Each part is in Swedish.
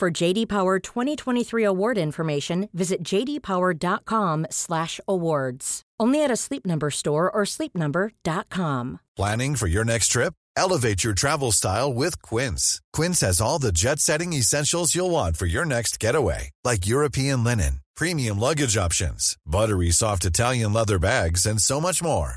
For JD Power 2023 award information, visit jdpower.com/awards. Only at a Sleep Number store or sleepnumber.com. Planning for your next trip? Elevate your travel style with Quince. Quince has all the jet-setting essentials you'll want for your next getaway, like European linen, premium luggage options, buttery soft Italian leather bags, and so much more.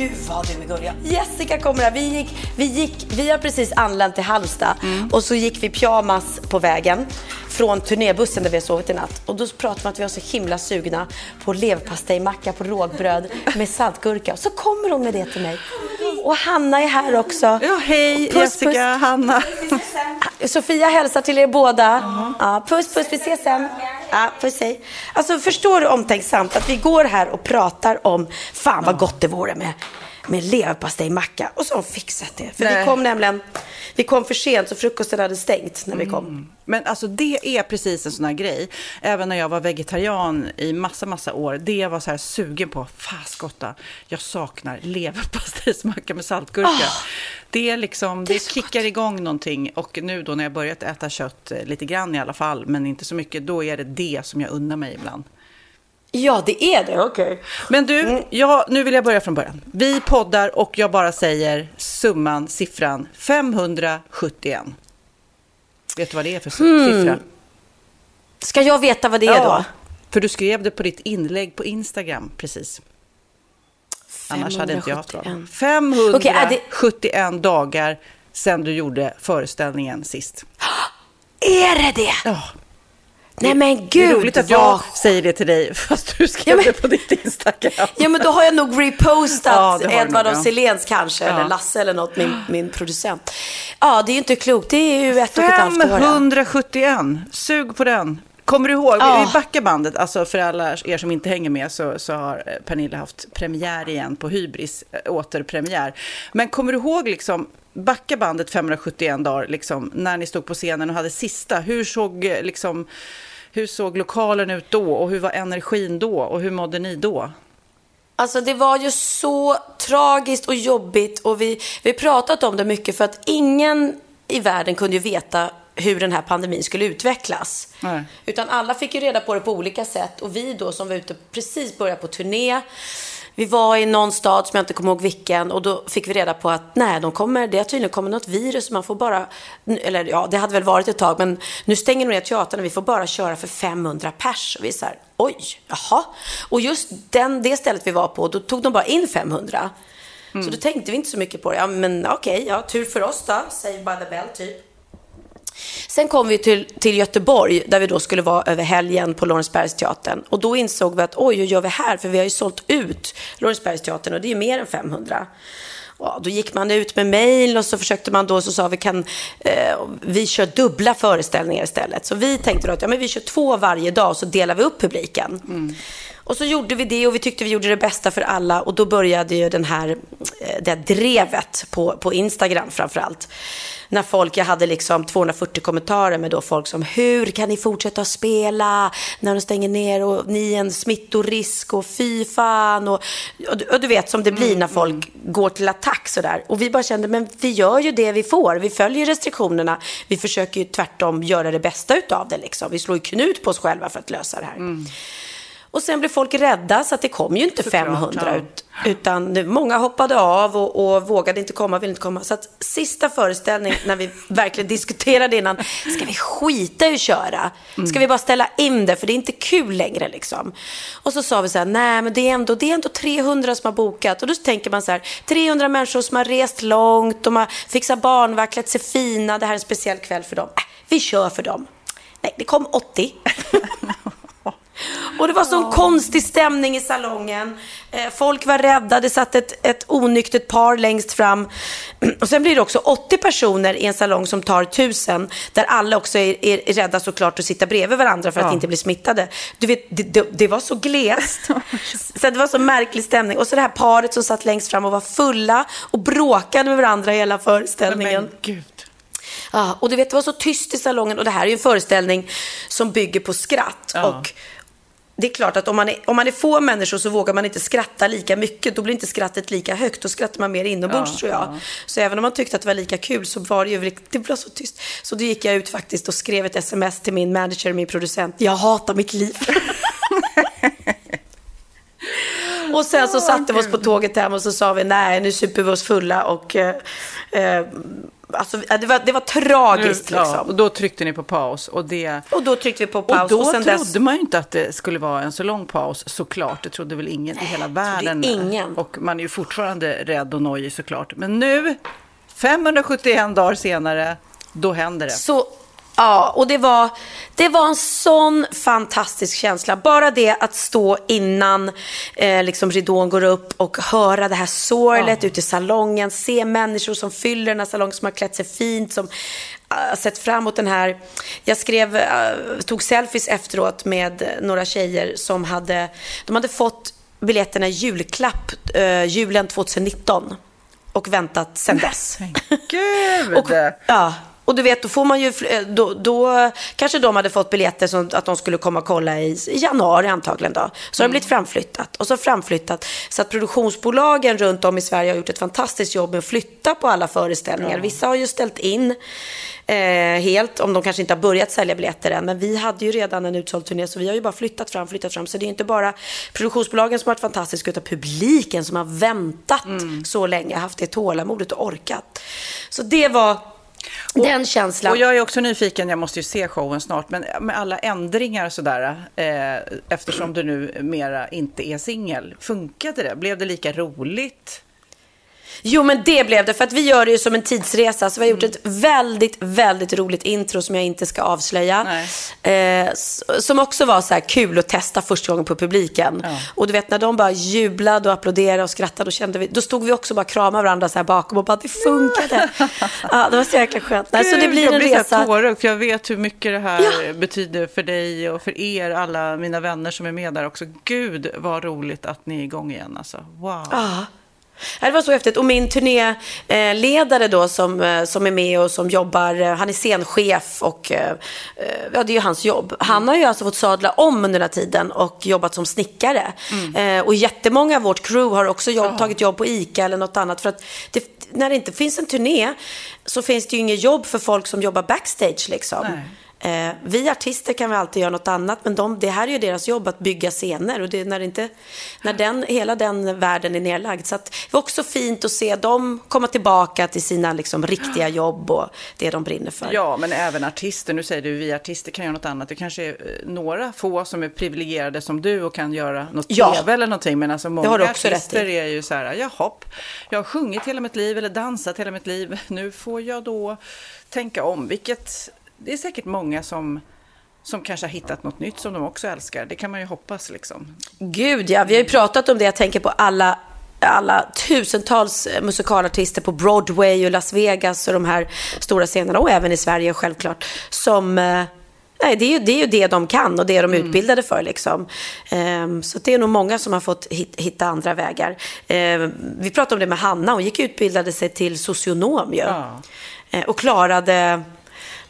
Gud vad du är gullig. Jessica kommer här. Vi, gick, vi, gick, vi har precis anlänt till Halmstad och så gick vi pyjamas på vägen från turnébussen där vi har sovit i natt. Och då pratade vi om att vi var så himla sugna på leverpastejmacka på rågbröd med saltgurka. Så kommer hon med det till mig. Och Hanna är här också. Ja, hej Puss, Jessica, puss. Hanna. Sofia hälsar till er båda. Ja, puss, puss, vi ses sen. Ja, puss, hej. Alltså, förstår du omtänksamt att vi går här och pratar om fan vad gott det vore med, med leverpastejmacka. Och så har hon fixat det. För vi Nej. kom nämligen, vi kom för sent så frukosten hade stängt när vi kom. Men alltså det är precis en sån här grej. Även när jag var vegetarian i massa, massa år. Det jag var så här sugen på, faskotta, jag saknar leverpastejsmacka med saltgurka. Det är liksom, det, är så kickar igång någonting. Och nu då när jag börjat äta kött, eh, lite grann i alla fall, men inte så mycket, då är det det som jag unnar mig ibland. Ja, det är det. Okej. Men du, ja, nu vill jag börja från början. Vi poddar och jag bara säger summan, siffran 571. Vet du vad det är för siffra? Ska jag veta vad det är då? För du skrev det på ditt inlägg på Instagram precis. Annars hade inte jag haft bra. 571. Okej, är det- 571 dagar sedan du gjorde föreställningen sist. Är det det? Ja. Nej men Det är gud roligt att vad... jag säger det till dig, fast du skrev Ja, men- det på ditt Instagram. Ja men då har jag nog repostat Ja, Edvard ja. Siléns kanske, Ja. eller Lasse eller något, min, min producent. Ja, det är ju inte klokt. Det är ju ett och ett halvt år. ja. 571. Sug på den. Kommer du ihåg, Ja. vi backar bandet, alltså för alla er som inte hänger med så, så har eh, Pernilla haft premiär igen på Hybris, äh, återpremiär. Men kommer du ihåg liksom, backa bandet 571 dagar, liksom, när ni stod på scenen och hade sista, hur såg, eh, liksom, hur såg lokalen ut då och hur var energin då och hur mådde ni då? Alltså det var ju så tragiskt och jobbigt och vi vi har pratat om det mycket för att ingen i världen kunde ju veta hur den här pandemin skulle utvecklas. Nej. Utan alla fick ju reda på det på olika sätt och vi då som var ute precis började på turné vi var i någon stad som jag inte kommer ihåg vilken och då fick vi reda på att nej, de kommer, det har tydligen kommit något virus man får bara, eller ja, det hade väl varit ett tag, men nu stänger de ner teatern och vi får bara köra för 500 pers. Och vi är så här, oj, jaha. Och just den, det stället vi var på, då tog de bara in 500. Så då tänkte vi inte så mycket på det. Ja, men okej, ja, tur för oss då, save by the bell typ. Sen kom vi till, till Göteborg där vi då skulle vara över helgen på Lorensbergsteatern. Och då insåg vi att oj, hur gör vi här? För vi har ju sålt ut Lorensbergsteatern och det är ju mer än 500. Ja, då gick man ut med mail och så försökte man då, så sa vi kan eh, vi kör dubbla föreställningar istället. Så vi tänkte då att ja, men vi kör två varje dag och så delar vi upp publiken. Mm. Och så gjorde vi det och vi tyckte vi gjorde det bästa för alla och då började ju den här, eh, det här drevet på, på Instagram framförallt. När folk, jag hade liksom 240 kommentarer med då folk som hur kan ni fortsätta spela när de stänger ner och ni är en smittorisk och fy fan och, och, du- och du vet som det blir när folk går till attack sådär. Och vi bara kände, men vi gör ju det vi får, vi följer restriktionerna, vi försöker ju tvärtom göra det bästa utav det liksom. Vi slår ju knut på oss själva för att lösa det här. Och sen blev folk rädda, så att det kom ju inte Såklart, 500 ja. ut. Utan många hoppade av och, och vågade inte komma, ville inte komma. Så att sista föreställning, när vi verkligen diskuterade innan, ska vi skita i att köra? Ska vi bara ställa in det, för det är inte kul längre liksom. Och så sa vi så här, nej men det är ändå, det är ändå 300 som har bokat. Och då tänker man så här, 300 människor som har rest långt, de har fixat barnvakt, klätt sig fina, det här är en speciell kväll för dem. Äh, vi kör för dem. Nej, det kom 80. Och det var sån konstig stämning i salongen. Eh, folk var rädda, det satt ett, ett onyktert par längst fram. Och sen blir det också 80 personer i en salong som tar 1000, där alla också är, är rädda såklart att sitta bredvid varandra för att Ja. inte bli smittade. Du vet, det, det, det var så glest. så det var så märklig stämning. Och så det här paret som satt längst fram och var fulla och bråkade med varandra hela föreställningen. Men gud. Ja, och du vet, det var så tyst i salongen. Och det här är ju en föreställning som bygger på skratt. Ja. Och det är klart att om man, är, om man är få människor så vågar man inte skratta lika mycket. Då blir inte skrattet lika högt. Då skrattar man mer inombords Ja, tror jag. ja. Så även om man tyckte att det var lika kul så var det ju det blev så tyst. Så då gick jag ut faktiskt och skrev ett sms till min manager, min producent. Jag hatar mitt liv. Och sen så satte vi oss på tåget hem och så sa vi nej, nu super vi oss fulla och eh, eh, alltså, det, var, det var tragiskt Ja, liksom. och då tryckte ni på paus. Och, det, Och då tryckte vi på och paus. då sen trodde dess, man ju inte att det skulle vara en så lång paus, såklart. Det trodde väl ingen i hela världen. ingen. Och man är ju fortfarande rädd och nojig såklart. Men nu, 571 dagar senare, då händer det. Så, ja, och det var, det var en sån fantastisk känsla. Bara det att stå innan eh, liksom ridån går upp och höra det här sorlet ute i salongen. Se människor som fyller den här salongen, som har klätt sig fint, som har sett fram emot den här. Jag skrev, eh, tog selfies efteråt med några tjejer som hade, de hade fått biljetterna i julklapp eh, julen 2019 och väntat sedan dess. Gud! Och, ja, och du vet, då får man ju, eh, då, då kanske de hade fått biljetter som att de skulle komma och kolla i, i januari antagligen då. Så har det blivit framflyttat och så framflyttat. Så att produktionsbolagen runt om i Sverige har gjort ett fantastiskt jobb med att flytta på alla föreställningar. Vissa har ju ställt in eh, helt, om de kanske inte har börjat sälja biljetter än. Men vi hade ju redan en utsåld turné, så vi har ju bara flyttat fram, flyttat fram. Så det är inte bara produktionsbolagen som har varit fantastiska, utan publiken som har väntat så länge, haft det tålamodet och orkat. Så det var den känslan. Och jag är också nyfiken, jag måste ju se showen snart, men med alla ändringar och sådär, eh, eftersom du nu mera inte är singel, funkade det? Blev det lika roligt? Jo, men det blev det. För att vi gör det ju som en tidsresa. Så vi har gjort ett väldigt, väldigt roligt intro som jag inte ska avslöja. Eh, som också var så kul att testa första gången på publiken. Ja. Och du vet, när de bara jublade och applåderade och skrattade, då, kände vi, då stod vi också bara kramade varandra så bakom och bara, det funkade. ja, det var så jäkla skönt. Nej, så det blir jag en blir resa. tårögd, för jag vet hur mycket det här Ja. betyder för dig och för er, alla mina vänner som är med där också. Gud, vad roligt att ni är igång igen alltså. Wow. Ja. Det var så häftigt. Och min turnéledare då som, eh, som är med och som jobbar, eh, han är scenchef och eh, ja, det är ju hans jobb. Han har ju alltså fått sadla om under den här tiden och jobbat som snickare. Eh, och jättemånga av vårt crew har också jobb, tagit jobb på ICA eller något annat. För att det, när det inte finns en turné så finns det ju inget jobb för folk som jobbar backstage liksom. Nej. Eh, vi artister kan väl alltid göra något annat, men de, det här är ju deras jobb att bygga scener. Och det, är när, det inte, när den, hela den världen är nedlagd. Så att, det var också fint att se dem komma tillbaka till sina liksom, riktiga jobb och det de brinner för. Ja, men även artister. Nu säger du vi artister kan göra något annat. Det kanske är eh, några få som är privilegierade som du och kan göra något Ja. tv eller någonting. Men alltså många artister är ju så här, jaha, jag har sjungit hela mitt liv eller dansat hela mitt liv. Nu får jag då tänka om. Vilket, det är säkert många som som kanske har hittat något nytt som de också älskar. Det kan man ju hoppas liksom. Gud ja, vi har ju pratat om det. Jag tänker på alla, alla tusentals eh, musikalartister på Broadway och Las Vegas och de här stora scenerna och även i Sverige självklart. Som, eh, nej det är, ju, det är ju det de kan och det de är utbildade för liksom. Ehm, så det är nog många som har fått hit, hitta andra vägar. Ehm, vi pratade om det med Hanna, hon gick och utbildade sig till socionom ju. Ja. Eh, och klarade,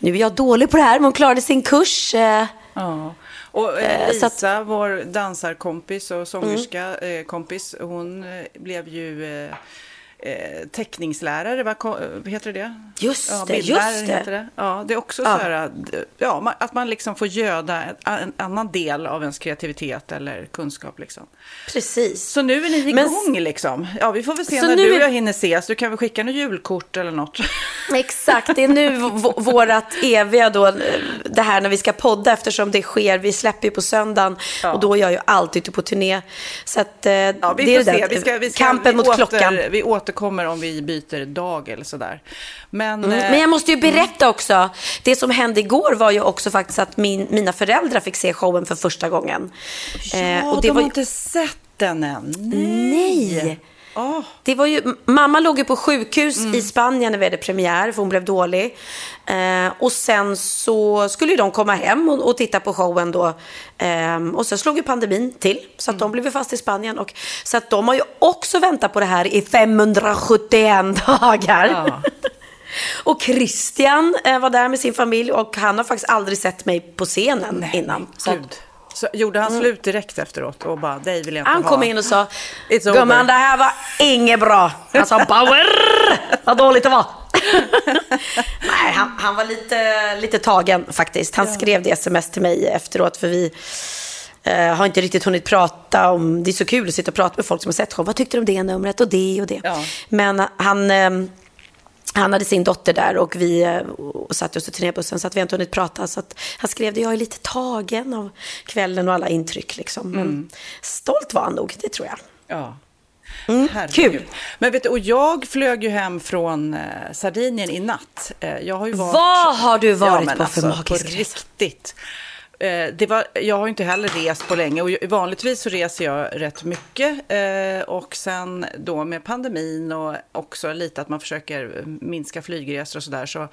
nu är jag dålig på det här, men hon klarade sin kurs. eh, Ja. Och eh, Eh, Lisa, att- Mm. vår dansarkompis och sångerska eh, kompis, hon blev ju eh, eh, teckningslärare, vad, heter det? Just ja, det, just det. Heter det. Ja, det är också Ja. så här, att, ja, att man liksom får göda en, annan del av ens kreativitet eller kunskap. Liksom. Precis. Så nu är ni Men- igång liksom. Ja, vi får väl se Så när nu du och jag hinner ses. Du kan väl skicka något julkort eller något. Exakt, det är nu vårat eviga då, det här när vi ska podda eftersom det sker, vi släpper ju på söndagen Ja. och då är jag ju alltid ute på turné. Så att eh, Ja, vi det är det Vi ska, vi ska, kampen mot åter, klockan. Vi återkommer om vi byter dag eller sådär. Men, Mm. eh, Men jag måste ju berätta också, det som hände igår var ju också faktiskt att min, mina föräldrar fick se showen för första gången. ja, Eh, och de var har ju- inte sett den än. Nej! Åh. Det var ju, mamma låg ju på sjukhus Mm. i Spanien när vi hade premiär, för hon blev dålig. Eh, och sen så skulle ju de komma hem och, och titta på showen då. Ehm, och sen slog ju pandemin till, så att Mm. de blev fast i Spanien. Och, så att de har ju också väntat på det här i 571 dagar. Ja. och Christian eh, var där med sin familj och han har faktiskt aldrig sett mig på scenen innan. Så. Så gjorde han slut direkt efteråt och bara, dig vill jag inte han ha. kom in och sa, gumman det här var inget bra. Han sa, Bauer, vad dåligt det var. Nej, han, han var lite, lite tagen faktiskt. Han skrev det sms till mig efteråt för vi eh, har inte riktigt hunnit prata om, det är så kul att sitta och prata med folk som har sett show. Vad tyckte du om det numret och det och det? Ja. Men han... Eh, han hade sin dotter där och vi eh, och satt just i turnébussen så att vi inte hunnit prata. Så att han skrev det, jag är lite tagen av kvällen och alla intryck liksom. Men Mm. stolt var han nog, det tror jag. Ja. Mm, Herregud. kul. Men vet du, och jag flög ju hem från eh, Sardinien i natt. Eh, jag har ju varit... Vad har du varit men på för alltså, magisk på resa? riktigt. Eh, det var, jag har inte heller rest på länge och vanligtvis så reser jag rätt mycket. Eh, och sen då med pandemin och också lite att man försöker minska flygresor och sådär så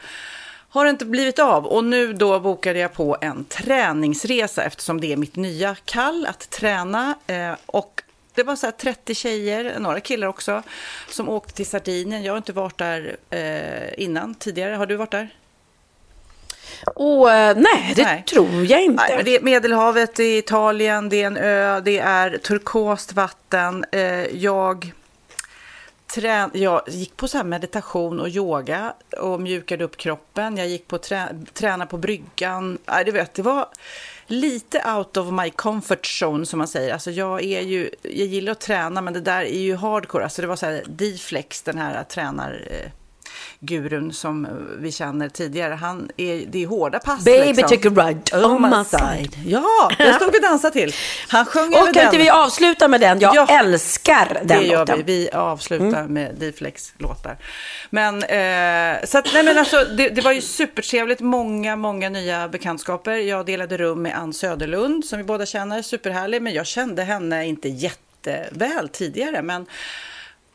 har det inte blivit av. Och nu då bokade jag på en träningsresa eftersom det är mitt nya kall att träna. Eh, och det var så här 30 tjejer, några killar också, som åkte till Sardinien. Jag har inte varit där eh, innan tidigare. Har du varit där? Och, eh, nej, det Nej. tror jag inte. Nej, det är Medelhavet, det är Italien, det är en ö, det är turkost vatten. Eh, jag, trän, jag gick på så meditation och yoga och mjukade upp kroppen. Jag gick på trä, träna på bryggan. Nej, du vet, det var lite out of my comfort zone som man säger. Alltså jag är ju, jag gillar att träna men det där är ju hardcore. Alltså det var så här D-flex, den här tränar... Eh, gurun som vi känner tidigare, han är, det är hårda pass. Baby liksom. took a ride on my side. Ja, den stod vi och dansade till. Han sjöng Och kan inte vi avsluta med den? Jag Ja. älskar den Det gör låten. vi. Vi avslutar med D-flex låtar. Men, eh, så att, nej men alltså, det, det var ju supertrevligt. Många, många nya bekantskaper. Jag delade rum med Ann Söderlund som vi båda känner. Superhärlig. Men jag kände henne inte jätteväl tidigare. Men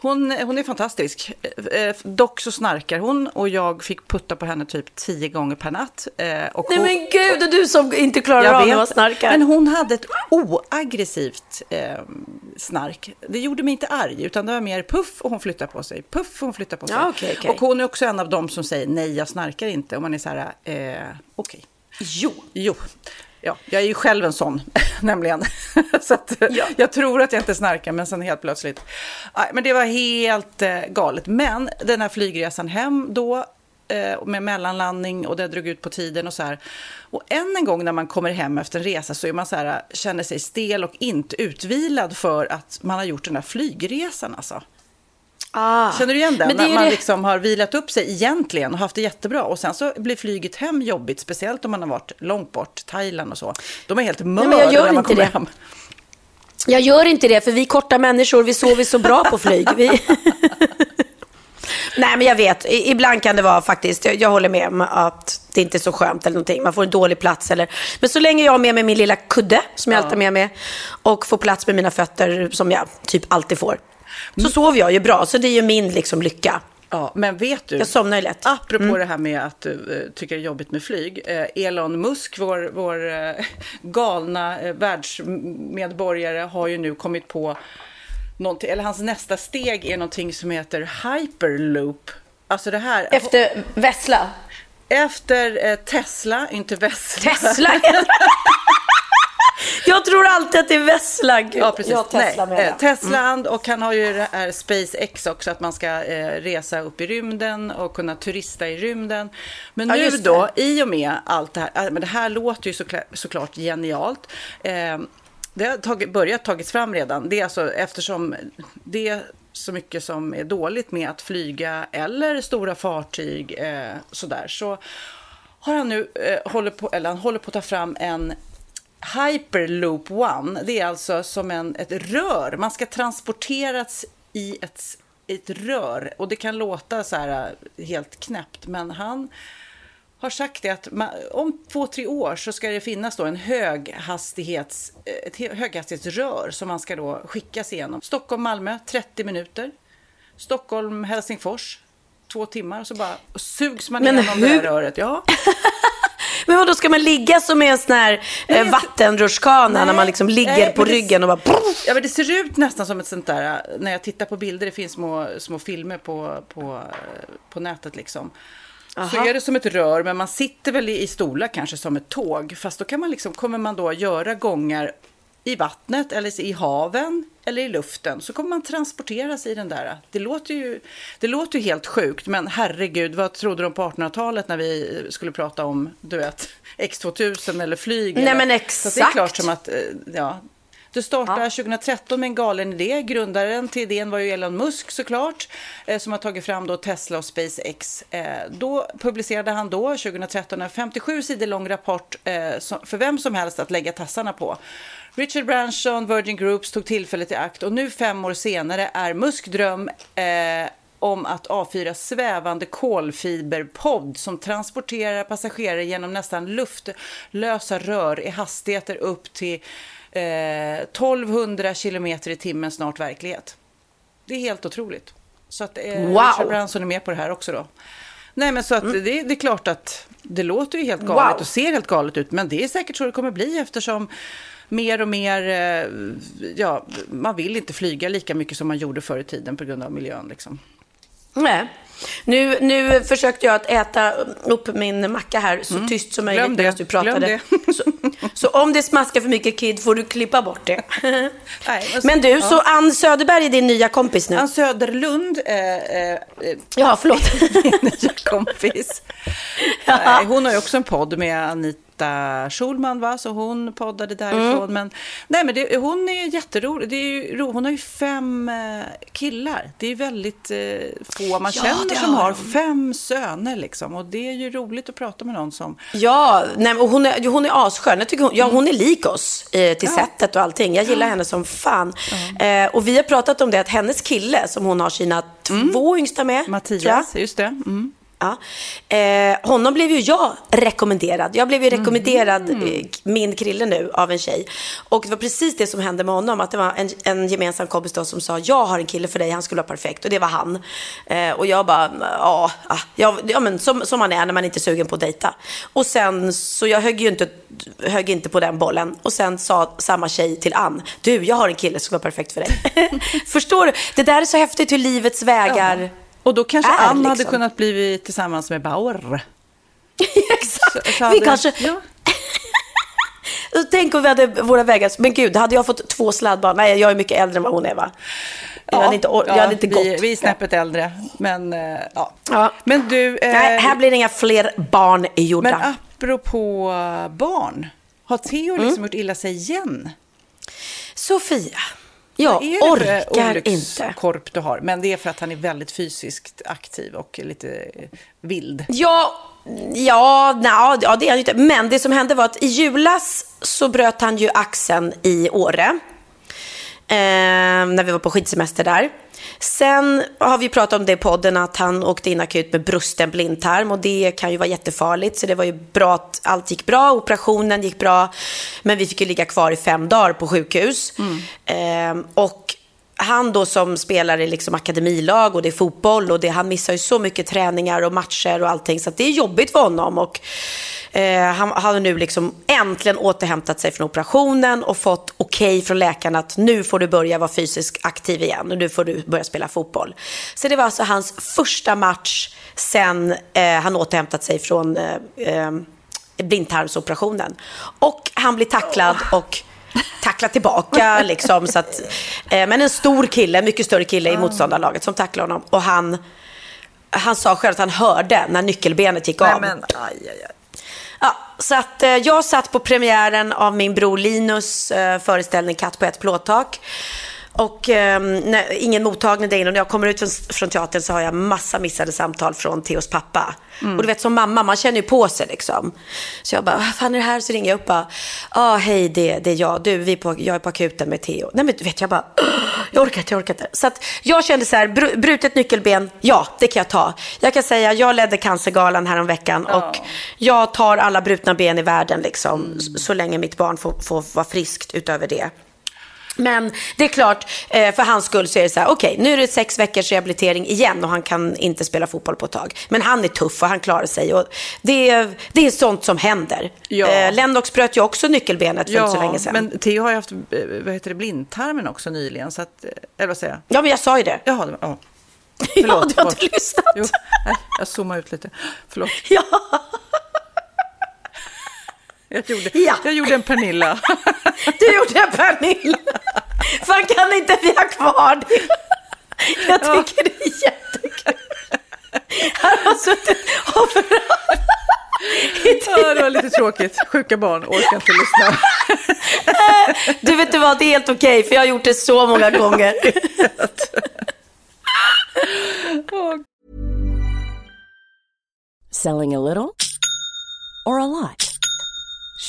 hon, hon är fantastisk. Eh, dock så snarkar hon och jag fick putta på henne typ tio gånger per natt. Eh, och Nej hon, men gud, är du som inte klarar av att snarka. men hon hade ett oaggressivt eh, snark. Det gjorde mig inte arg, utan det var mer puff och hon flyttar på sig. Puff och hon flyttar på sig. Ja, okej, okej. Och hon är också en av dem som säger nej, jag snarkar inte. Och man är så här, eh, okej. Jo. Jo. Ja, jag är ju själv en sån, nämligen. så att, Ja. jag tror att jag inte snarkar, men sen helt plötsligt. Men det var helt eh, galet. Men den här flygresan hem då, eh, med mellanlandning och det drog ut på tiden och så här. Och än en gång när man kommer hem efter en resa så är man så här, känner sig stel och inte utvilad för att man har gjort den där flygresan alltså. Ah. Känner du igen den? När man det- liksom har vilat upp sig egentligen och haft det jättebra och sen så blir flyget hem jobbigt, speciellt om man har varit långt bort, Thailand och så. De är helt mör men jag gör när man kommer det. hem. Jag gör inte det, för vi korta människor, vi sover så bra på flyg. Vi... Nej, men jag vet. Ibland kan det vara faktiskt, jag, jag håller med om att det inte är så skönt eller någonting. Man får en dålig plats eller... Men så länge jag har med mig min lilla kudde, som jag alltid har med mig, och får plats med mina fötter, som jag typ alltid får, så sover jag ju bra. Så det är ju min liksom lycka. Ja, men vet du, Jag somnar ju lätt. apropå Mm. det här med att du eh, tycker det är jobbigt med flyg. Eh, Elon Musk, vår, vår eh, galna världsmedborgare, har ju nu kommit på någonting, eller hans nästa steg är någonting som heter hyperloop. Alltså det här, Efter Vessla. efter Tesla, inte Vesla. Tesla. Jag tror alltid att det är Vessla. Ja, precis. Jag Tesla Nej, med eh, Tesla och han har ju det här SpaceX också, att man ska eh, resa upp i rymden och kunna turista i rymden. Men Ja, nu då, i och med allt det här, äh, men det här låter ju såklart, såklart genialt. Eh, det har tagit, börjat tagits fram redan. Det är alltså eftersom det är så mycket som är dåligt med att flyga eller stora fartyg eh, sådär, så har han nu eh, håller på, eller han håller på att ta fram en Hyperloop One. Det är alltså som en, ett rör. Man ska transporteras i ett, ett rör. Och det kan låta så här eh, helt knäppt, men han har sagt det att man, om två, tre år så ska det finnas då en höghastighets, ett he- höghastighetsrör som man ska då skickas igenom. Stockholm-Malmö, 30 minuter. Stockholm-Helsingfors, två timmar. Så bara sugs man Men igenom det här röret. Ja. Men vad då ska man ligga som i en sån här eh, vattenrutschkana när man liksom ligger nej, på ryggen och bara... Ja, men det ser ut nästan som ett sånt där, när jag tittar på bilder, det finns små, små filmer på, på, på nätet liksom. Så Aha. är det som ett rör, men man sitter väl i, i stolar kanske som ett tåg. Fast då kan man liksom, kommer man då göra gångar i vattnet eller i haven eller i luften. Så kommer man transporteras i den där. Det låter ju, det låter ju helt sjukt, men herregud, vad trodde de på 1800-talet när vi skulle prata om, du vet, X2000 eller flyg? Nej, eller? men Så det är exakt. klart som att, eh, ja. Det startade 2013 med en galen idé. Grundaren till idén var ju Elon Musk såklart, eh, som har tagit fram då Tesla och SpaceX. Eh, då publicerade han då 2013 en 57 sidor lång rapport för vem som helst att lägga tassarna på. Richard Branson, Virgin Groups tog tillfället i akt och nu fem år senare är Musk dröm eh, om att avfyra svävande kolfiberpodd som transporterar passagerare genom nästan luftlösa rör i hastigheter upp till eh, 1200 kilometer i timmen snart verklighet. Det är helt otroligt. Så att eh, Wow. Richard Branson är med på det här också då. Nej men så att det, det är klart att det låter ju helt galet Mm. Wow. och ser helt galet ut. Men det är säkert så det kommer bli eftersom mer och mer, eh, ja, man vill inte flyga lika mycket som man gjorde förr i tiden på grund av miljön liksom. Nej. Nu, nu försökte jag att äta upp min macka här så tyst som möjligt Mm. Medan du pratade. Glöm Så, så om det smaskar för mycket Kid får du klippa bort det. Nej, men- Men du, så Ann Söderberg är din nya kompis nu? Ann Söderlund, eh, eh, eh, Ja, förlåt. min nya kompis. Nej, hon har ju också en podd med Anita Schulman, va? så hon poddade därifrån. Mm. Men, nej, men det, hon är jätterolig. Det är ju, hon har ju fem eh, killar. Det är väldigt eh, få man Ja, känner som har hon. fem söner. Liksom. Och det är ju roligt att prata med någon som... Ja, nej, men hon, är, hon är asskön. Jag tycker hon, ja, hon är lik oss eh, till sättet och allting. Jag gillar henne som fan. Eh, och vi har pratat om det, att hennes kille, som hon har sina två yngsta med. Mattias, just det. Mm. Ja. Eh, honom blev ju jag rekommenderad. Jag blev ju rekommenderad, Mm. min krille nu, av en tjej. Och det var precis det som hände med honom. Att det var en, en gemensam kompis då som sa, jag har en kille för dig, han skulle vara perfekt. Och det var han. Eh, och jag bara, ja, ah, ja, ja men som, som man är när man inte är sugen på att dejta. Och sen, så jag högg ju inte, högg inte på den bollen. Och sen sa samma tjej till Ann, du, jag har en kille som skulle vara perfekt för dig. Förstår du? Det där är så häftigt hur livets vägar... Och då kanske Är, Ann hade liksom. kunnat bli tillsammans med Bauer. Exakt. Så- så vi hade- kanske... Ja. Tänk om vi hade våra vägar... Men gud, hade jag fått två sladdbarn? Nej, jag är mycket äldre än vad hon är, va? Jag hade inte, jag hade inte vi, gått. Vi är snäppet äldre. Men, eh, ja. Ja. men du, eh, Nej, här blir det inga fler barn gjorda. men apropå barn. Har Theo Mm. liksom gjort illa sig igen? Sofia, jag orkar inte. olyckskorp du har? Men det är för att han är väldigt fysiskt aktiv och lite vild. Ja, ja, na, ja, det är han ju inte. Men det som hände var att i julas så bröt han ju axeln i Åre. Eh, när vi var på skidsemester där. Sen har vi pratat om det i podden att han åkte in akut med brusten blindtarm och det kan ju vara jättefarligt. Så det var ju bra att allt gick bra, operationen gick bra. Men vi fick ju ligga kvar i fem dagar på sjukhus. Eh, och han då som spelar i liksom akademilag och det är fotboll och det, han missar ju så mycket träningar och matcher och allting så att det är jobbigt för honom. Och, eh, han har nu liksom äntligen återhämtat sig från operationen och fått okej från läkaren att nu får du börja vara fysiskt aktiv igen och nu får du börja spela fotboll. Så det var alltså hans första match sen eh, han återhämtat sig från eh, eh, blindtarmsoperationen. Och han blir tacklad och tackla tillbaka liksom. Så att, eh, men en stor kille, en mycket större kille i motståndarlaget som tacklade honom. Och han, han sa själv att han hörde när nyckelbenet gick av. men, aj, aj, aj. Ja, så att eh, jag satt på premiären av min bror Linus eh, föreställning Katt på ett plåttak. Och när, ingen mottagning där inne. Och när jag kommer ut från, från teatern så har jag massa missade samtal från Theos pappa. Mm. Och du vet som mamma, man känner ju på sig liksom. Så jag bara, vad fan är det här? Så ringer jag upp och bara, ah, hej det, det är jag. Du, vi är på, jag är på akuten med Theo. Nej men du vet, jag bara, jag orkar inte, jag orkar inte. Så att jag kände så här, br- brutet nyckelben, ja det kan jag ta. Jag kan säga, jag ledde Cancergalan här om veckan och jag tar alla brutna ben i världen liksom. Så, så länge mitt barn får, får vara friskt utöver det. Men det är klart, eh, för hans skull så är det så här, okej, nu är det sex veckors rehabilitering igen och han kan inte spela fotboll på ett tag. Men han är tuff och han klarar sig och det är, det är sånt som händer. Ja. Eh, Lennox bröt ju också nyckelbenet för inte så länge sedan. men Theo har ju haft, eh, vad heter det, blindtarmen också nyligen. Så att, eller vad säger jag? Ja, men jag sa ju det. Jaha, det var, ja. ja, du har inte förlåt. lyssnat. Jo, nej, jag zoomar ut lite. Förlåt. Ja. Jag gjorde, Ja. jag gjorde en Pernilla. Du gjorde Pernilla. Fan kan inte vi ha kvar det? Jag tycker det är jättekul. Han har suttit och förhört. Ja, det var lite tråkigt. Sjuka barn orkar inte lyssna. Du vet du vad, det är helt okej för jag har gjort det så många gånger. Selling a little or a lot?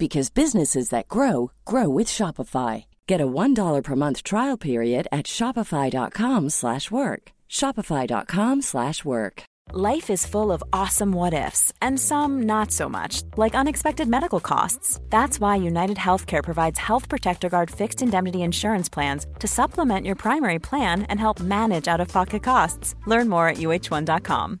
because businesses that grow grow with Shopify. Get a $1 per month trial period at Shopify.com slash work. Shopify.com slash work. Life is full of awesome what ifs, and some not so much, like unexpected medical costs. That's why United Healthcare provides Health Protector Guard fixed indemnity insurance plans to supplement your primary plan and help manage out of pocket costs. Learn more at uh1.com.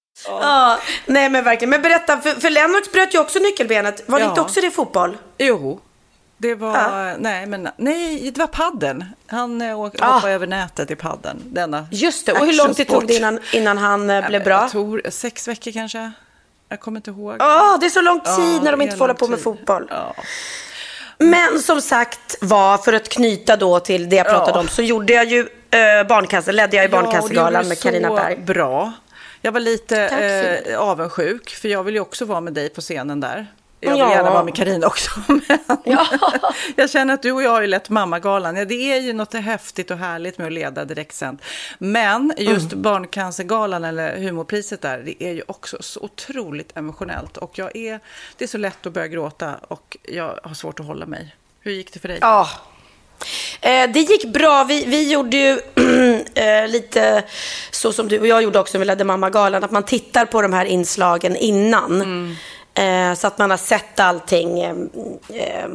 Ja. ja. nej men verkligen. Men berätta, för, för Lennox bröt ju också nyckelbenet. Var det inte också det fotboll? Jo. Det var, ja. nej, men, nej, det var padden. Han äh, hoppade ah. över nätet i padden. Denna Just det, och hur lång tid tog det innan, innan han äh, blev bra? Jag tror sex veckor kanske. Jag kommer inte ihåg. Ja, oh, det är så lång tid oh, när de inte får hålla på med fotboll. Oh. Men som sagt var, för att knyta då till det jag pratade om, så gjorde jag ju äh, barncancer, ledde jag i Barncancergalan med Carina Berg. bra. Jag var lite eh, avundsjuk, för jag vill ju också vara med dig på scenen där. Jag vill ja. gärna vara med Karina också. Men ja. jag känner att du och jag har ju lett Mammagalan. Ja, det är ju något häftigt och härligt med att leda direktsänt. Men just mm. Barncancergalan eller humorpriset där, det är ju också så otroligt emotionellt. Och jag är, det är så lätt att börja gråta och jag har svårt att hålla mig. Hur gick det för dig? Ja, det gick bra. Vi, vi gjorde ju eh, lite så som du och jag gjorde också när vi ledde Mammagalan, att man tittar på de här inslagen innan. Mm. Eh, så att man har sett allting. Eh, eh,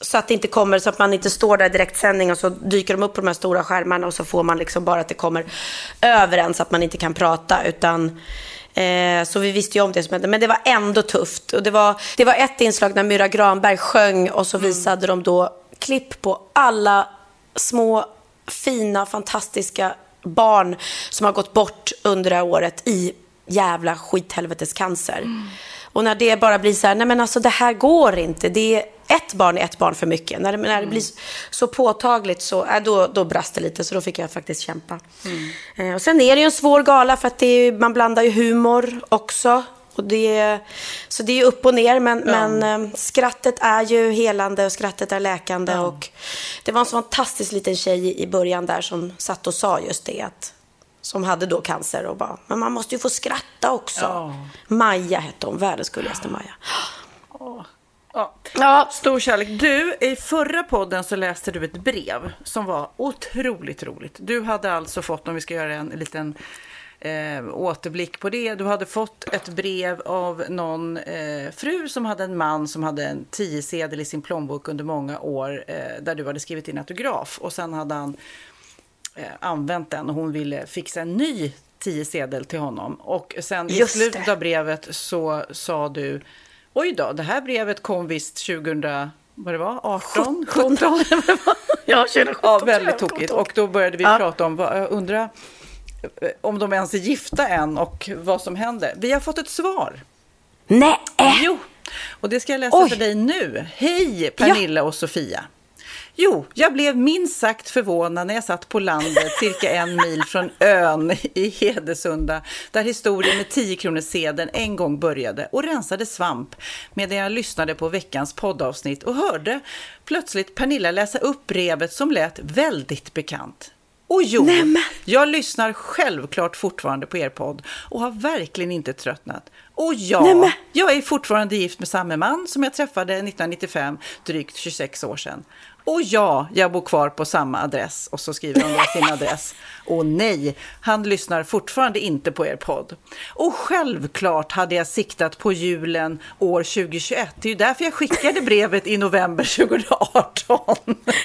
så att det inte kommer, så att man inte står där i direktsändning och så dyker de upp på de här stora skärmarna och så får man liksom bara att det kommer över en så att man inte kan prata. Utan Eh, så vi visste ju om det som hände. Men det var ändå tufft. Och det, var, det var ett inslag när Myra Granberg sjöng och så mm. visade mm. de då klipp på alla små, fina, fantastiska barn som har gått bort under det här året i jävla skithelvetes cancer. Mm. Och när det bara blir så här, nej men alltså det här går inte. Det är ett barn är ett barn för mycket. När det, när det blir så påtagligt så, äh, då, då brast det lite. Så då fick jag faktiskt kämpa. Mm. Eh, och sen är det ju en svår gala för att det är, man blandar ju humor också. Och det, så det är upp och ner, men, ja. men eh, skrattet är ju helande och skrattet är läkande. Ja. Och det var en fantastisk liten tjej i början där som satt och sa just det. Att, som hade då cancer och bara, men man måste ju få skratta också. Ja. Maja hette hon, världens gulligaste Maja. Oh. Ja. ja, stor kärlek. Du, i förra podden så läste du ett brev som var otroligt roligt. Du hade alltså fått, om vi ska göra en liten eh, återblick på det. Du hade fått ett brev av någon eh, fru som hade en man som hade en tiosedel i sin plånbok under många år eh, där du hade skrivit in autograf och sen hade han eh, använt den och hon ville fixa en ny tiosedel till honom. Och sen Just i slutet det. av brevet så sa du Oj då, det här brevet kom visst 2000 vad det var, 18, 17? 17. ja, 2017. Ja, väldigt tokigt. Och då började vi ja. prata om, vad, undra om de ens är gifta än och vad som händer. Vi har fått ett svar. Nej. Jo, och det ska jag läsa Oj. för dig nu. Hej Pernilla ja. och Sofia. Jo, jag blev minst sagt förvånad när jag satt på landet cirka en mil från ön i Hedesunda där historien med 10 kronor sedeln en gång började och rensade svamp medan jag lyssnade på veckans poddavsnitt och hörde plötsligt Pernilla läsa upp brevet som lät väldigt bekant. Och jo, Nämen. jag lyssnar självklart fortfarande på er podd och har verkligen inte tröttnat. Och ja, Nej, men- jag är fortfarande gift med samma man som jag träffade 1995, drygt 26 år sedan. Och ja, jag bor kvar på samma adress. Och så skriver hon då sin adress. Och nej, han lyssnar fortfarande inte på er podd. Och självklart hade jag siktat på julen år 2021. Det är ju därför jag skickade brevet i november 2018.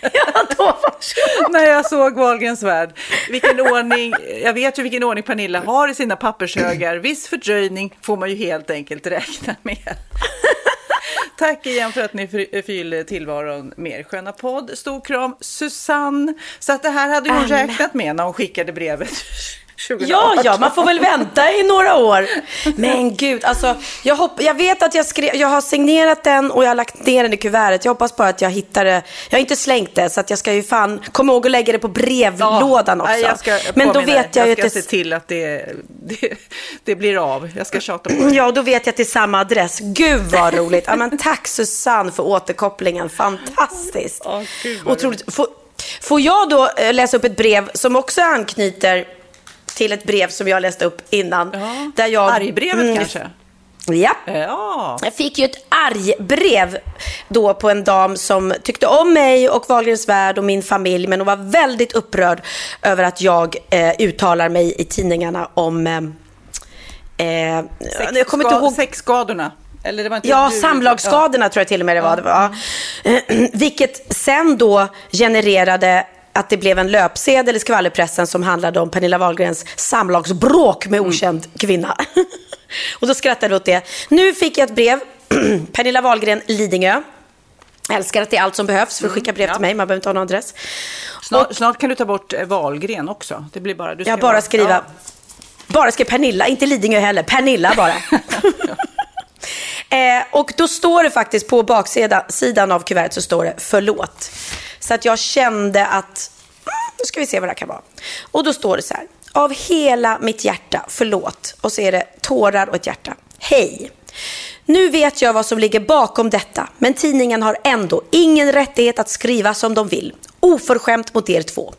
Ja, då var När jag såg Wahlgrens värld. Vilken ordning, jag vet ju vilken ordning Pernilla har i sina pappershögar. Viss fördröjning får man ju helt enkelt räkna med. Tack igen för att ni fy- fyller tillvaron med er sköna podd. Stor kram, Susanne. Så att det här hade hon Alla. räknat med när hon skickade brevet 2018. Ja, ja, man får väl vänta i några år. Men gud, alltså, jag, hopp, jag vet att jag, skrev, jag har signerat den och jag har lagt ner den i kuvertet. Jag hoppas bara att jag hittar det. Jag har inte slängt det, så att jag ska ju fan komma ihåg att lägga det på brevlådan också. Nej, jag ska Men då vet jag jag att ska det... se till att det, det, det blir av. Jag ska tjata på det. Ja, och då vet jag att det är samma adress. Gud vad roligt. Ja, men tack Susanne för återkopplingen. Fantastiskt. Ja, vad Otroligt. Får, får jag då eh, läsa upp ett brev som också anknyter till ett brev som jag läste upp innan? Ja. Där jag, Argbrevet Mm, kanske? Ja. Ja. Jag fick ju ett argbrev då på en dam som tyckte om mig och Wahlgrens värld och min familj. Men hon var väldigt upprörd över att jag eh, uttalar mig i tidningarna om... Eh, eh, jag kommer inte ihåg... Sexskadorna. Eller det var inte Ja, du- samlagsskadorna tror jag till och med det var. Det var. Eh, Vilket sen då genererade att det blev en löpsedel i skvallerpressen som handlade om Pernilla Wahlgrens samlagsbråk med okänd kvinna. och då skrattade vi åt det. Nu fick jag ett brev. Pernilla Wahlgren, Lidingö. Älskar att det är allt som behövs för att skicka brev till mig. Man behöver inte ha någon adress. Snart, snart kan du ta bort eh, Wahlgren också. Det blir bara... Du ska Jag bara vara- skriva, Ja. bara skriva Pernilla, inte Lidingö heller, Pernilla bara. eh, och då står det faktiskt på baksidan sidan av kuvertet så står det förlåt. Så att jag kände att, mm, nu ska vi se vad det här kan vara. Och då står det så här, av hela mitt hjärta, förlåt. Och så är det tårar och ett hjärta. Hej! Nu vet jag vad som ligger bakom detta, men tidningen har ändå ingen rättighet att skriva som de vill. Oförskämt mot er två.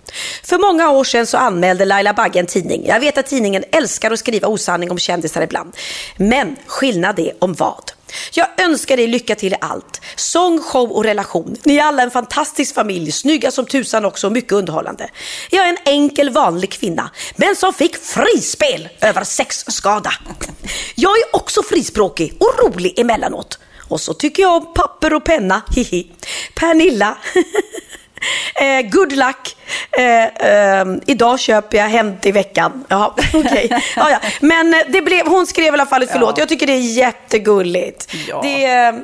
För många år sedan så anmälde Laila Bagge en tidning. Jag vet att tidningen älskar att skriva osanning om kändisar ibland. Men skillnad är om vad. Jag önskar dig lycka till i allt. Sång, show och relation. Ni är alla en fantastisk familj, snygga som tusan också och mycket underhållande. Jag är en enkel vanlig kvinna, men som fick frispel över sexskada. Jag är också frispråkig och rolig emellanåt. Och så tycker jag om papper och penna, hihi. Pernilla. Eh, good luck. Eh, eh, idag köper jag Hänt i veckan. Ja, okej. Ja, ja. Men eh, det blev, hon skrev i alla fall ett förlåt. Ja. Jag tycker det är jättegulligt. Ja. Det, eh,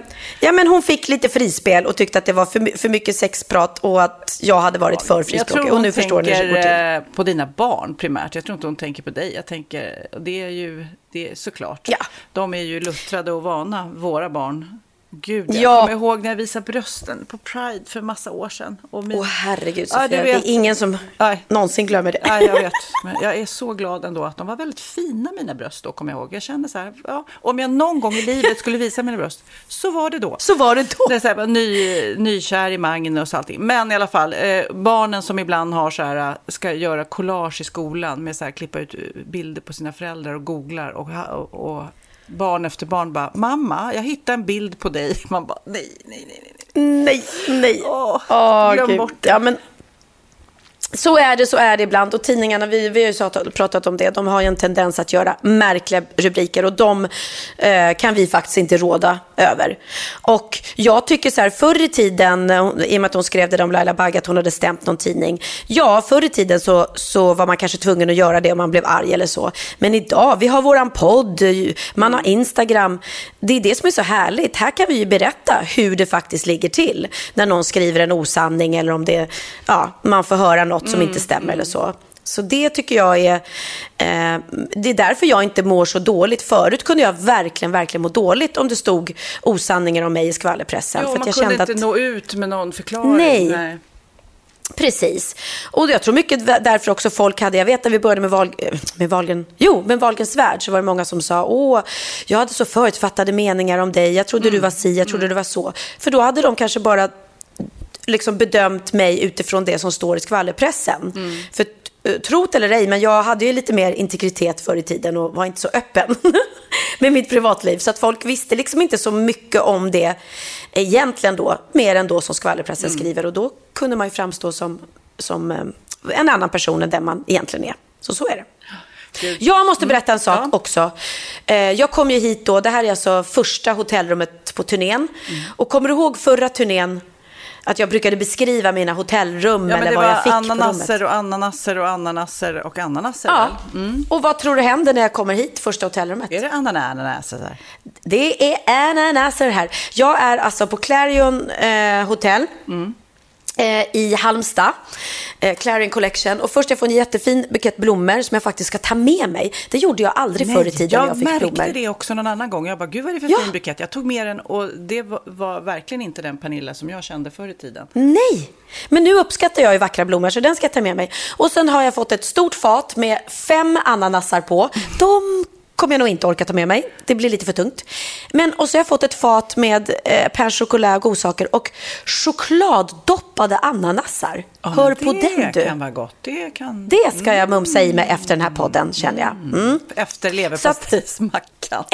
ja, men hon fick lite frispel och tyckte att det var för, för mycket sexprat och att jag hade varit för frispråkig. Och nu förstår ni hur det går till. tänker eh, på dina barn primärt. Jag tror inte hon tänker på dig. Jag tänker, det är ju det är såklart. Ja. De är ju luttrade och vana, våra barn. Gud, jag Ja. kommer ihåg när jag visade brösten på Pride för massa år sedan. Och min... Åh herregud Ja, Sofia, det vet. är ingen som Nej. någonsin glömmer det. Nej, jag vet. Men jag är så glad ändå att de var väldigt fina, mina bröst då, kommer jag ihåg. Jag kände så här, ja, om jag någon gång i livet skulle visa mina bröst, så var det då. Så var det då. Det är så här, ny, nykär i Magnus och allting. Men i alla fall, eh, barnen som ibland har så här, eh, ska göra collage i skolan med så här, klippa ut eh, bilder på sina föräldrar och googlar och, och, och barn efter barn bara, mamma, jag hittade en bild på dig. Man bara, nej, nej, nej, nej. Nej, nej. Åh, Åh, glöm Gud. bort det. Ja, men så är det, så är det ibland. Och tidningarna, vi, vi har ju pratat, om det, de har ju en tendens att göra märkliga rubriker och de eh, kan vi faktiskt inte råda över. Och jag tycker så här, förr i tiden, i och med att hon skrev det om Laila Bagge, att hon hade stämt någon tidning. Ja, förr i tiden så, så var man kanske tvungen att göra det om man blev arg eller så. Men idag, vi har våran podd, man har Instagram. Det är det som är så härligt. Här kan vi ju berätta hur det faktiskt ligger till. När någon skriver en osanning eller om det, ja, man får höra något som inte stämmer eller så. Så det tycker jag är, eh, det är därför jag inte mår så dåligt. Förut kunde jag verkligen, verkligen må dåligt om det stod osanningar om mig i skvallerpressen. Jo, för man jag kunde kände inte att, nå ut med någon förklaring. Nej. Precis. Och jag tror mycket därför också folk hade, jag vet när vi började med, Val, eh, med Valgen, jo, med Valgens värld så var det många som sa, åh, jag hade så förutfattade meningar om dig, jag trodde du var si, jag trodde du var så. För då hade de kanske bara liksom bedömt mig utifrån det som står i skvallerpressen. För eh, trot eller ej, men jag hade ju lite mer integritet förr i tiden och var inte så öppen. med mitt privatliv. Så att folk visste liksom inte så mycket om det egentligen då, mer än då som skvallerpressen Mm. skriver. Och då kunde man ju framstå som, som eh, en annan person än den man egentligen är. Så så är det. Jag måste berätta en sak Ja. också. Eh, Jag kom ju hit då, det här är alltså första hotellrummet på turnén. Och kommer du ihåg förra turnén? Att jag brukade beskriva mina hotellrum Ja, eller det vad jag var fick på rummet. ananaser och ananaser och ananaser och ananaser. Ja. väl? Och vad tror du händer när jag kommer hit, första hotellrummet? Är det ananaser? där? Det är ananaser här. Jag är alltså på Clarion eh, Hotel. Eh, I Halmstad, eh, Clarion Collection. Och först jag får en jättefin bukett blommor som jag faktiskt ska ta med mig. Det gjorde jag aldrig förr i tiden jag jag fick märkte blommor. det också någon annan gång. Jag bara, gud vad är det för Ja. fin bukett. Jag tog med den och det var, var verkligen inte den Pernilla som jag kände förr i tiden. Nej, men nu uppskattar jag ju vackra blommor så den ska jag ta med mig. Och sen har jag fått ett stort fat med fem ananasar på. De kommer jag nog inte orka ta med mig. Det blir lite för tungt. Men och så har jag fått ett fat med eh, pain choklad, godsaker och chokladdoppade ananasar. Ja, Hör på den Det du. kan vara gott. Det kan... Det ska jag mumsa i mig efter den här podden känner jag. Mm. Efter leverpastejsmackan.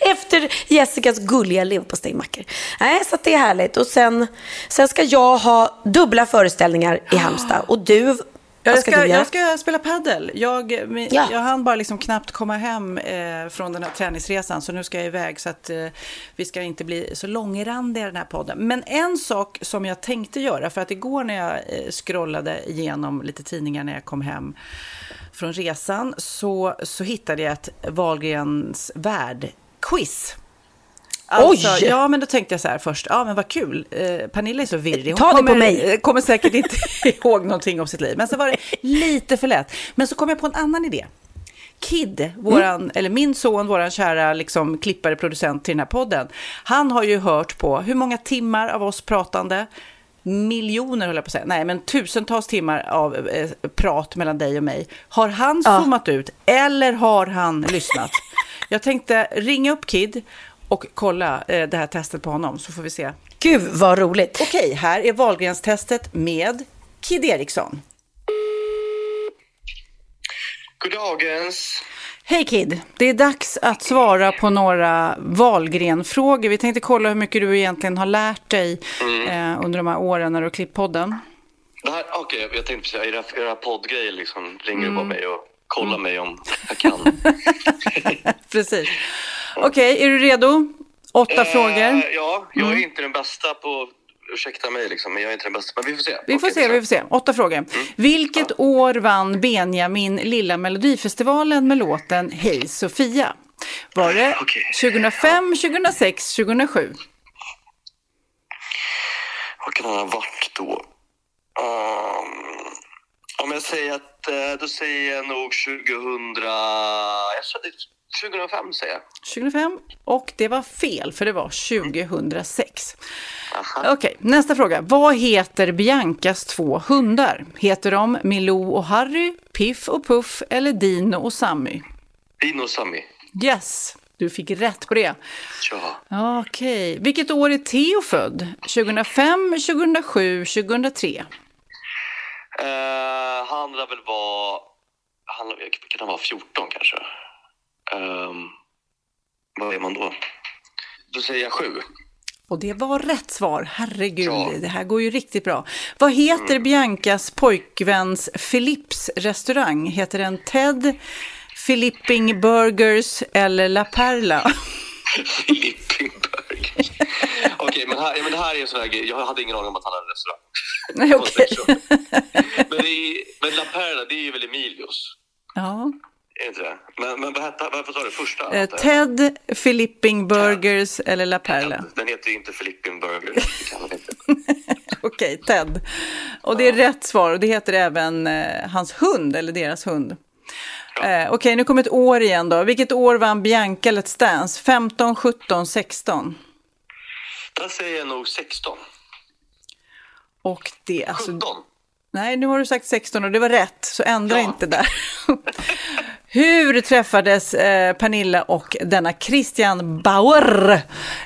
Efter, Jessicas gulliga leverpastejmackor. Nej, så att det är härligt. Och sen, sen ska jag ha dubbla föreställningar i Halmstad. Och du, jag, ska, jag ska spela paddel. Jag, Ja. jag hann bara liksom knappt komma hem eh, från den här träningsresan, så nu ska jag iväg så att eh, vi ska inte bli så långrandiga i den här podden. Men en sak som jag tänkte göra, för att igår när jag eh, scrollade igenom lite tidningar när jag kom hem från resan, så, så hittade jag ett Wahlgrens värld-quiz. Alltså, Oj! Ja, men då tänkte jag så här först, ja men vad kul, eh, Pernilla är så virrig. Hon Ta det på kommer, mig. eh, kommer säkert inte ihåg någonting om sitt liv. Men så var det lite för lätt. Men så kom jag på en annan idé. Kid, våran, Mm. eller min son, våran kära liksom, klippare, producent till den här podden. Han har ju hört på hur många timmar av oss pratande, miljoner höll jag på att säga, nej men tusentals timmar av eh, prat mellan dig och mig. Har han Ja. zoomat ut eller har han lyssnat? Jag tänkte ringa upp Kid och kolla eh, det här testet på honom så får vi se. Gud, vad roligt. Okej, här är Wahlgrens-testet med Kid Eriksson. Goddagens. Hej Kid! Det är dags att svara på några Wahlgren-frågor. Vi tänkte kolla hur mycket du egentligen har lärt dig eh, under de här åren när du har klippt podden. Det här, okej, jag tänkte precis, era, era poddgrejer liksom ringer mm. på mig och kollar mig om jag kan. Precis. Okej, är du redo? Åtta frågor. Eh, ja, jag är inte den bästa på, ursäkta mig liksom, men jag är inte den bästa. Men vi får se. Vi får Okej, se, vi får se. Åtta frågor. Mm. Vilket år vann Benjamin Lilla Melodifestivalen med låten Hej Sofia? Var det Okej. 2005, 2006, 2007? Vad kan han ha varit då? Um, om jag säger att, eh, då säger jag nog 2000, jag tror det är 2005 säger jag. 2005 och det var fel för det var 2006. Aha. Okej, nästa fråga. Vad heter Biancas två hundar? Heter de Milou och Harry, Piff och Puff eller Dino och Sammy? Dino och Sammy. Yes, du fick rätt på det. Ja. Okej, vilket år är Theo född? 2005, 2007, 2003? Eh, han lär väl vara... Han, kan han vara 14 kanske? Um, vad är man då? Då säger jag 7. Och det var rätt svar. Herregud, Ja. det här går ju riktigt bra. Vad heter Biancas pojkväns Philips restaurang? Heter den Ted, Filipping Burgers eller La Perla? Filippinburg. Okej, men, här, ja, men det här är en sån här grej. Jag hade ingen aning om att han hade en restaurang. Nej, okej. men, är, men La Perla, det är ju väl Emilios? Ja. Inte det? Men, men hette, varför sa du första? Eh, Ted, Filipping Burgers eller La Perla? Den heter ju inte man inte. Okej, Ted. Och det är rätt svar och det heter även eh, hans hund eller deras hund. Eh, Okej, nu kommer ett år igen då. Vilket år vann Bianca Let's Dance? 15, 17, 16? Där säger jag nog 16. Och det, alltså, 17. nej nu har du sagt 16 och det var rätt, så ändra Ja. inte där. Hur träffades eh, Pernilla och denna Christian Bauer?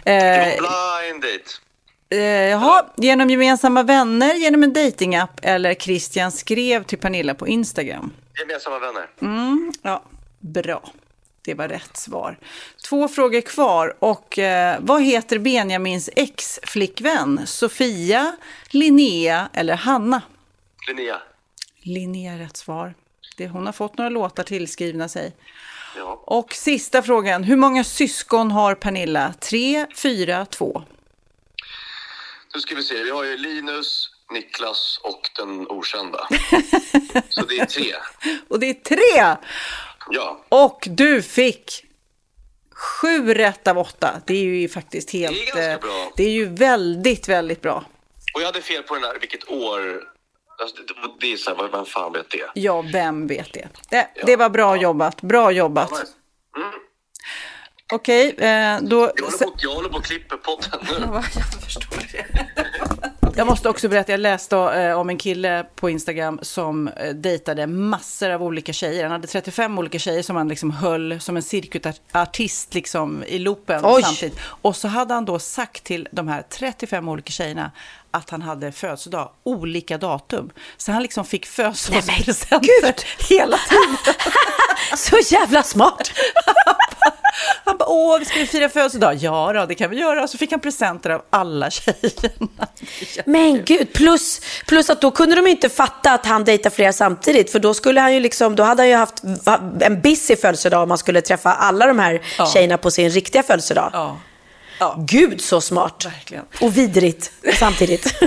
Eh, blind date. eh, jaha, genom gemensamma vänner, genom en datingapp eller Christian skrev till Pernilla på Instagram? Gemensamma vänner. Ja, bra. Det var rätt svar. Två frågor kvar. Och eh, vad heter Benjamins ex-flickvän? Sofia, Linnea eller Hanna? Linnea. Linnea är rätt svar. Det, hon har fått några låtar tillskrivna sig. Ja. Och sista frågan. Hur många syskon har Pernilla? Tre, fyra, två? Nu ska vi se. Vi har ju Linus, Niklas och den okända. Så det är tre. Och det är tre! Ja. Och du fick sju rätt av åtta. Det är ju faktiskt helt... Det är ganska eh, bra. Det är ju väldigt, väldigt bra. Och jag hade fel på den där, vilket år. Alltså, det, det är så här, vem fan vet det? Ja, vem vet det? Det, det var bra jobbat. Bra jobbat. Nice. Mm. Okej, eh, då... Jag håller på, jag håller på och klipper podden nu. Jag förstår det. Jag måste också berätta, jag läste eh, om en kille på Instagram som eh, dejtade massor av olika tjejer. Han hade 35 olika tjejer som han liksom höll som en cirkusartist liksom i loopen Oj. samtidigt. Och så hade han då sagt till de här 35 olika tjejerna att han hade födelsedag, olika datum. Så han liksom fick födelsedagspresenter hela tiden. Så jävla smart! Han bara, åh, vi ska ju fira födelsedag. Ja då, det kan vi göra. Så fick han presenter av alla tjejerna. Men gud, plus, plus att då kunde de inte fatta att han dejtar flera samtidigt. För då skulle han ju liksom, då hade han ju haft en busy födelsedag om man skulle träffa alla de här Ja. tjejerna på sin riktiga födelsedag. Ja, ja. Gud så smart. Verkligen. Och vidrigt samtidigt.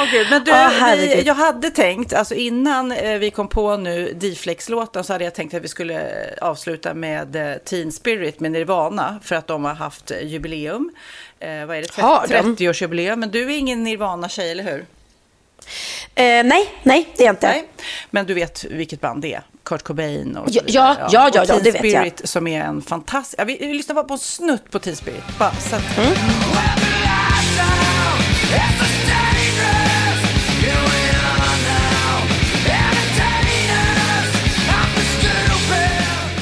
Åh, gud. Men du, Ah, vi, jag hade tänkt, alltså innan eh, vi kom på nu D-Flex-låten så hade jag tänkt att vi skulle eh, avsluta med eh, Teen Spirit med Nirvana för att de har haft jubileum. Eh, vad är det? Har de? 30-årsjubileum. Men du är ingen Nirvana-tjej, eller hur? eh, nej, nej, det är jag inte. Nej. Men du vet vilket band det är? Kurt Cobain och så Ja, vidare. ja, ja, ja, och ja, Teen det vet jag. Spirit som är en fantastisk... Ja, vi, vi lyssnar bara på en snutt på Teen Spirit. Bara, så att, Mm.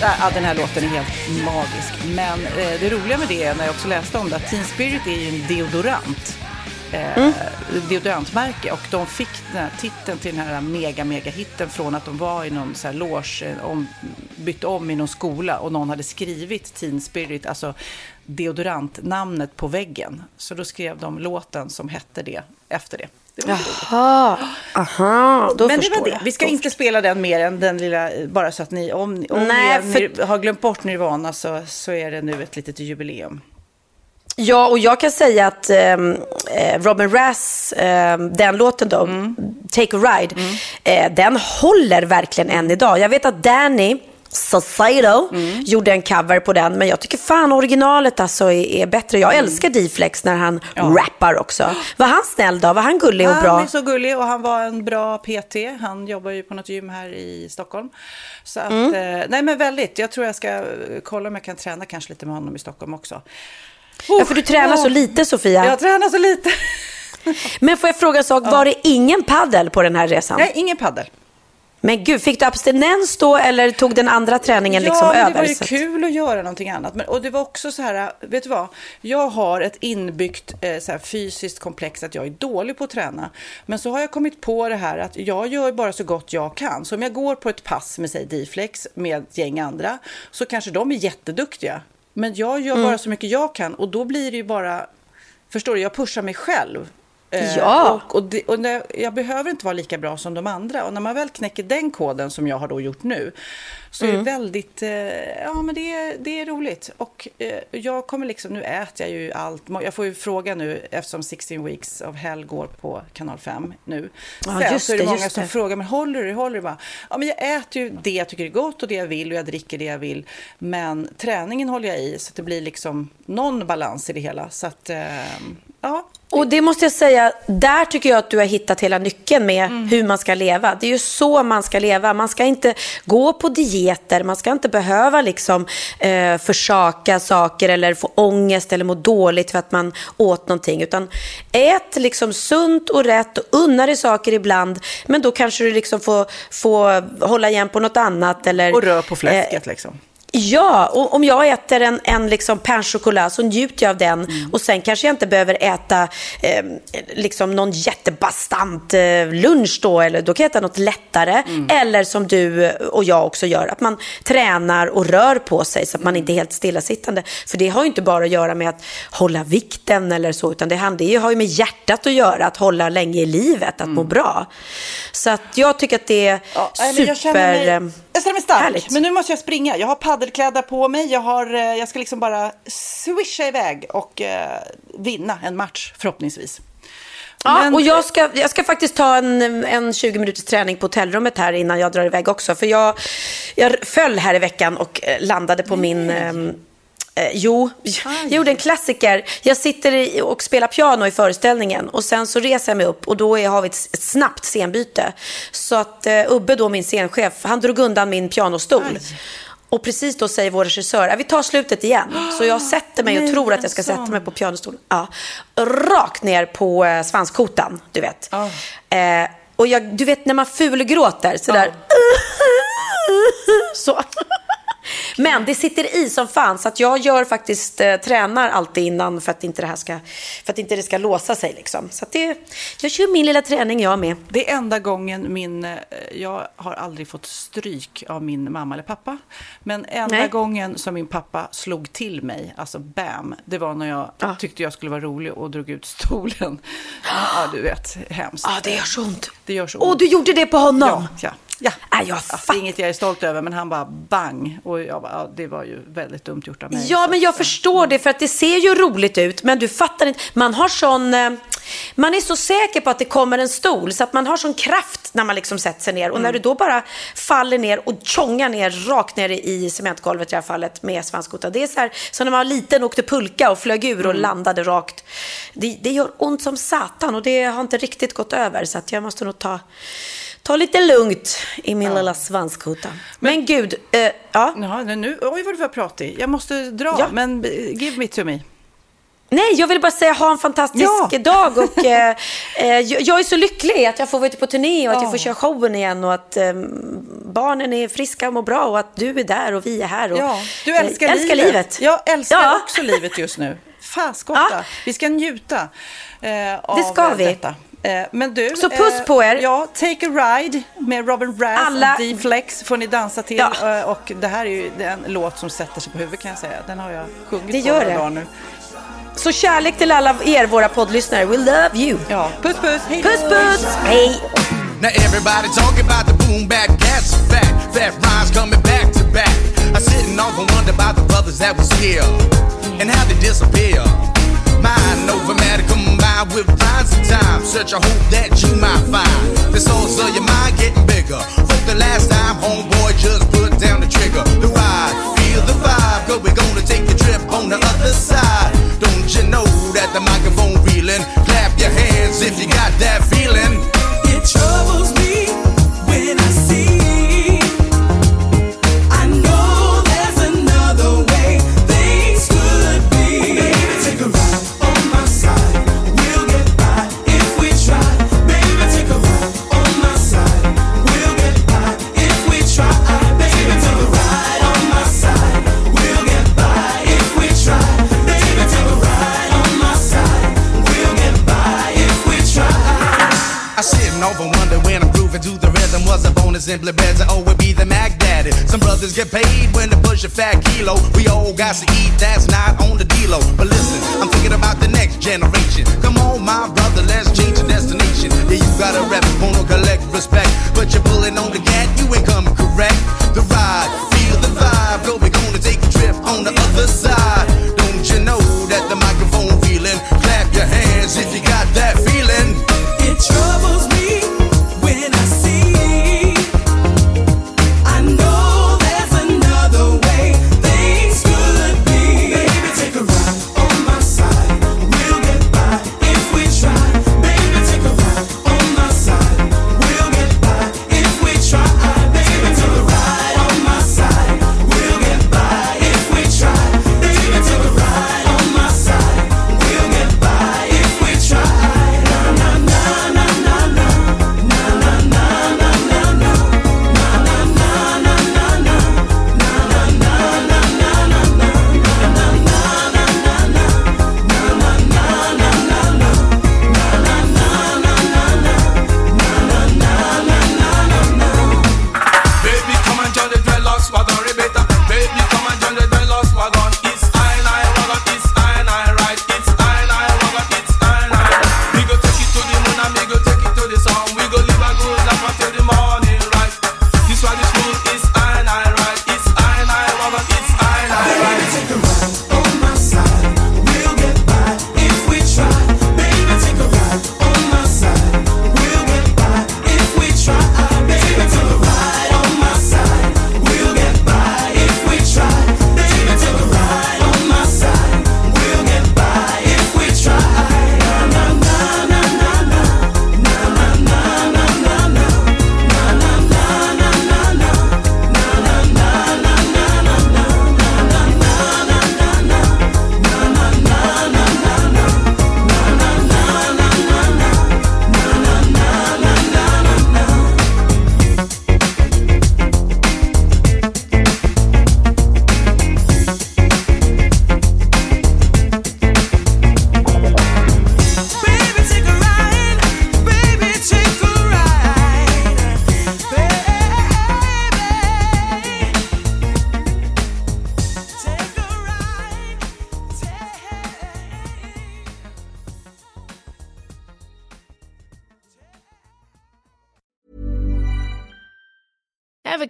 Ja, den här låten är helt magisk. Men eh, det roliga med det är, när jag också läste om det, att Teen Spirit är ju en deodorant. Eh, Deodorantmärke. Och de fick den här titeln till den här mega, mega hitten från att de var i någon så här loge, eh, om, bytte om i någon skola och någon hade skrivit Teen Spirit, alltså deodorantnamnet på väggen. Så då skrev de låten som hette det efter det. Jaha, aha, då Men det var det. jag. Vi ska Då inte spela den mer än den lilla, bara så att ni, om, om Nej, ni för- har glömt bort Nirvana så, så är det nu ett litet jubileum. Ja, och jag kan säga att ehm, eh, Robin Rass, ehm, den låten då, Mm. Take a Ride, eh, den håller verkligen än idag. Jag vet att Danny Saucedo Mm. gjorde en cover på den, men jag tycker fan originalet alltså är, är bättre. Jag älskar D-Flex när han rappar också. Var han snäll då? Var han gullig och Han bra? är så gullig och han var en bra PT. Han jobbar ju på något gym här i Stockholm. Så att, Mm. eh, nej men väldigt. Jag tror jag ska eh, kolla om jag kan träna kanske lite med honom i Stockholm också. Ja, för du tränar så lite Sofia. Jag tränar så lite. Men får jag fråga en sak, var det ingen paddel på den här resan? Nej, ingen paddel. Men gud, fick du abstinens då eller tog den andra träningen liksom ja, över? det var ju kul att göra någonting annat. Men, och det var också så här, vet du vad? Jag har ett inbyggt eh, så här, fysiskt komplex att jag är dålig på att träna. Men så har jag kommit på det här att jag gör bara så gott jag kan. Så om jag går på ett pass med, säg D-flex med ett gäng andra, så kanske de är jätteduktiga. Men jag gör Mm. bara så mycket jag kan och då blir det ju bara, förstår du, jag pushar mig själv. Eh, Ja. Och, och, det, och jag behöver inte vara lika bra som de andra. Och när man väl knäcker den koden som jag har då gjort nu så är det väldigt, eh, ja men det, är- det är roligt. Och eh, jag kommer liksom, nu äter jag ju allt. Jag får ju fråga nu eftersom 16 Weeks of Hell går på kanal 5 nu. Ja, Sen så är det, många som frågar, men håller du? Håller du? Bara, ja men jag äter ju det jag tycker är gott och det jag vill och jag dricker det jag vill. Men träningen håller jag i så att det blir liksom någon balans i det hela. Så att, ja. Och det måste jag säga, där tycker jag att du har hittat hela nyckeln med Mm. hur man ska leva. Det är ju så man ska leva. Man ska inte gå på dieter, man ska inte behöva liksom eh, försaka saker eller få ångest eller må dåligt för att man åt någonting. Utan ät liksom sunt och rätt och unna dig saker ibland. Men då kanske du liksom får, får hålla igen på något annat. Eller, Och rör på fläsket liksom. Ja, och om jag äter en, en liksom pain så njuter jag av den. Mm. Och sen kanske jag inte behöver äta eh, liksom någon jättebastant eh, lunch då. Eller då kan jag äta något lättare. Mm. Eller som du och jag också gör, att man tränar och rör på sig så att man inte är helt stillasittande. För det har ju inte bara att göra med att hålla vikten eller så, utan det har ju med hjärtat att göra, att hålla länge i livet, att mm. må bra. Så att jag tycker att det är ja, super... Jag känner mig, stark, härligt. men nu måste jag springa. Jag har paddelkläder på mig. Jag, har, eh, jag ska liksom bara swisha iväg och eh, vinna en match förhoppningsvis. Ja, Men... och jag ska, jag ska faktiskt ta en, en 20 minuters träning på hotellrummet här innan jag drar iväg också. För jag, jag föll här i veckan och eh, landade på Nej. min... Eh, jo, jag gjorde en klassiker. Jag sitter i, och spelar piano i föreställningen och sen så reser jag mig upp och då är, har vi ett, ett snabbt scenbyte. Så att eh, Ubbe, då min scenchef, han drog undan min pianostol. Aj. Och precis då säger vår regissör, vi tar slutet igen. Så jag sätter mig och tror att jag ska sätta mig på pianostolen. Ja. Rakt ner på eh, svanskotan, du vet. Oh. Eh, och jag, du vet när man fulgråter sådär. Oh. Så. Men det sitter i som fan, så att jag gör faktiskt, eh, tränar alltid innan för att inte det här ska, för att inte det ska låsa sig liksom. Så att det, jag kör min lilla träning jag med. Det är enda gången min, eh, jag har aldrig fått stryk av min mamma eller pappa. Men enda Nej. gången som min pappa slog till mig, alltså bam, det var när jag ja. tyckte jag skulle vara rolig och drog ut stolen. Ja, du vet, hemskt. Ja, det gör så ont. Det gör så ont. Och du gjorde det på honom? Ja, ja. Ja, äh, jag är inget jag är stolt över, men han bara bang. Och jag bara, ja, det var ju väldigt dumt gjort av mig. Ja, men jag förstår det, för att det ser ju roligt ut, men du fattar inte. Man har sån... Eh, man är så säker på att det kommer en stol, så att man har sån kraft när man liksom sätter sig ner. Och mm. när du då bara faller ner och tjongar ner rakt ner i cementgolvet i det här fallet med svanskota. Det är så här, som när man var liten och åkte pulka och flög ur och mm. landade rakt. Det, det gör ont som satan och det har inte riktigt gått över, så att jag måste nog ta ta lite lugnt i min ja. lilla svanskota. Men, men gud, eh, ja. ja. Nu, oj, vad du var pratig. Jag måste dra, ja. men give me to me. Nej, jag vill bara säga ha en fantastisk ja. dag. Och, eh, eh, jag är så lycklig att jag får vara ute på turné och att jag får köra showen igen och att eh, barnen är friska och mår bra och att du är där och vi är här. Och, ja, du älskar, eh, älskar livet. livet. Jag älskar ja. också livet just nu. Faskotta, ja. vi ska njuta eh, av det ska vi. detta. Eh, men du, så puss på er. Eh, ja, Take a Ride med Robin Brass Alla... och D-Flex får ni dansa till. Ja. Eh, och det här är ju en låt som sätter sig på huvudet kan jag säga. Den har jag sjungit det gör det. nu. Så kärlek till alla er, våra poddlyssnare. We love you. Ja. Puss, puss. Hej Puss, puss. Hej. Now everybody talking about the boom back cats fat, fat rhymes coming back to back. I'm sitting off and wonder about the brothers that was here and how they disappear. Mind over matter combined with rhymes and time. Search a hope that you might find. Source of your mind getting bigger. Hope the last time homeboy just put down the trigger. The ride, feel the vibe, cause we're gonna take the trip on the other side. Don't you know that the microphone reeling? Clap your hands if you got that feeling. Simply better, oh, it be the Mac Daddy. Some brothers get paid when they push a fat kilo. We all got to eat, that's not on the dealo. But listen, I'm thinking about the next generation. Come on, my brother, let's change the destination. Yeah, you got a rep, wanna collect respect. But you're pulling on the gat, you ain't coming correct. The ride, feel the vibe, go, we gonna take a trip on the other side.